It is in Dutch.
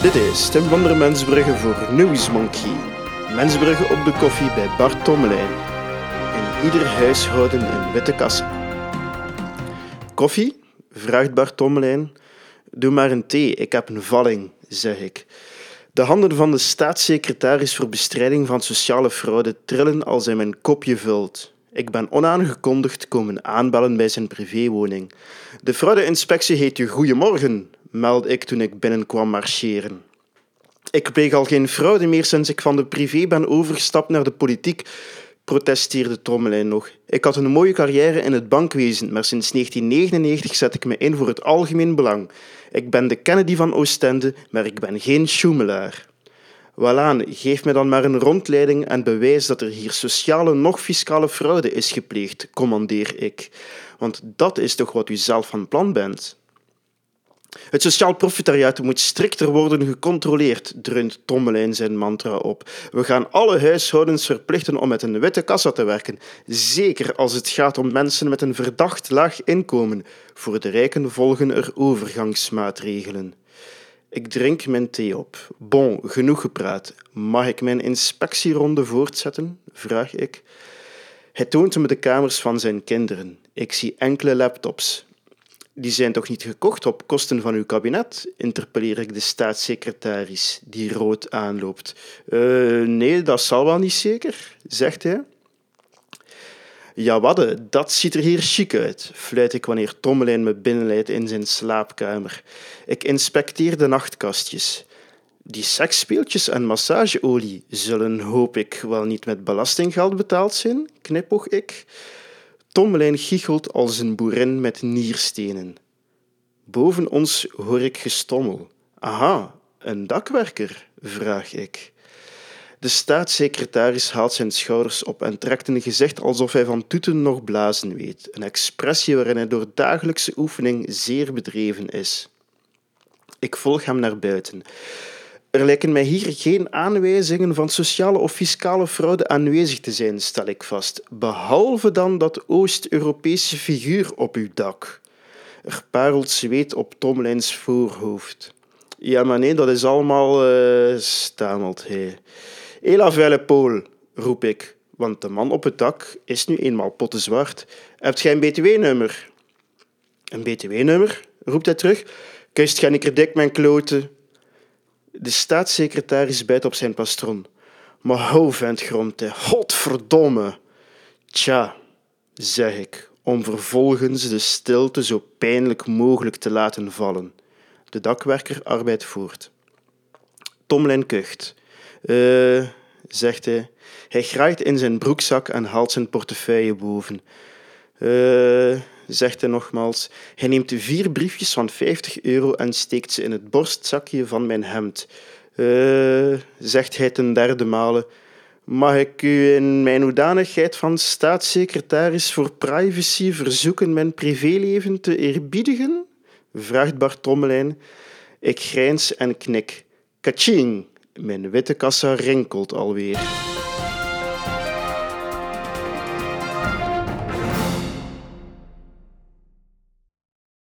Dit is Tim van der Mensbrugge voor Nieuwsmonkey. Mensbrugge op de koffie bij Bart Tommelijn. In ieder huishouden een witte kasse. Koffie? vraagt Bart Tommelijn. Doe maar een thee, ik heb een valling, zeg ik. De handen van de staatssecretaris voor bestrijding van sociale fraude trillen als hij mijn kopje vult. Ik ben onaangekondigd komen aanbellen bij zijn privéwoning. De fraudeinspectie heet je goeiemorgen, meldde ik toen ik binnenkwam marcheren. Ik pleeg al geen fraude meer sinds ik van de privé ben overgestapt naar de politiek, protesteerde Trommelijn nog. Ik had een mooie carrière in het bankwezen, maar sinds 1999 zet ik me in voor het algemeen belang. Ik ben de Kennedy van Oostende, maar ik ben geen schoemelaar. Walaan, geef me dan maar een rondleiding en bewijs dat er hier sociale nog fiscale fraude is gepleegd, commandeer ik. Want dat is toch wat u zelf van plan bent? Het sociaal profitariaat moet strikter worden gecontroleerd, dreunt Tommelijn zijn mantra op. We gaan alle huishoudens verplichten om met een witte kassa te werken, zeker als het gaat om mensen met een verdacht laag inkomen. Voor de rijken volgen er overgangsmaatregelen. Ik drink mijn thee op. Bon, genoeg gepraat. Mag ik mijn inspectieronde voortzetten? vraag ik. Hij toont me de kamers van zijn kinderen. Ik zie enkele laptops. Die zijn toch niet gekocht op kosten van uw kabinet? interpelleer ik de staatssecretaris, die rood aanloopt. Uh, nee, dat zal wel niet zeker, zegt hij. Ja, wadde, dat ziet er hier chic uit, fluit ik wanneer Tommelijn me binnenleidt in zijn slaapkamer. Ik inspecteer de nachtkastjes. Die seksspeeltjes en massageolie zullen, hoop ik, wel niet met belastinggeld betaald zijn, knipoog ik. Tommelijn giechelt als een boerin met nierstenen. Boven ons hoor ik gestommel. Aha, een dakwerker, vraag ik. De staatssecretaris haalt zijn schouders op en trekt een gezicht alsof hij van toeten nog blazen weet, een expressie waarin hij door dagelijkse oefening zeer bedreven is. Ik volg hem naar buiten. Er lijken mij hier geen aanwijzingen van sociale of fiscale fraude aanwezig te zijn, stel ik vast, behalve dan dat Oost-Europese figuur op uw dak. Er parelt zweet op Tomlijns voorhoofd. Ja, maar nee, dat is allemaal, uh, stamelt hij. Hela vuile roep ik, want de man op het dak is nu eenmaal pottenzwart. Hebt gij een btw-nummer? Een btw-nummer? roept hij terug. Kust ik dik mijn kloten? De staatssecretaris bijt op zijn pastron. Maar hou, vent, gromt hij. Godverdomme. Tja, zeg ik, om vervolgens de stilte zo pijnlijk mogelijk te laten vallen. De dakwerker arbeidt voort. Tomlin kucht. Eh, zegt hij. Hij graait in zijn broekzak en haalt zijn portefeuille boven. Eh, zegt hij nogmaals. Hij neemt vier briefjes van 50 euro en steekt ze in het borstzakje van mijn hemd. Uh, zegt hij ten derde male. Mag ik u in mijn hoedanigheid van staatssecretaris voor privacy verzoeken mijn privéleven te eerbiedigen? vraagt Bart. Ik grijns en knik. Kaching! Mijn witte kassa rinkelt alweer.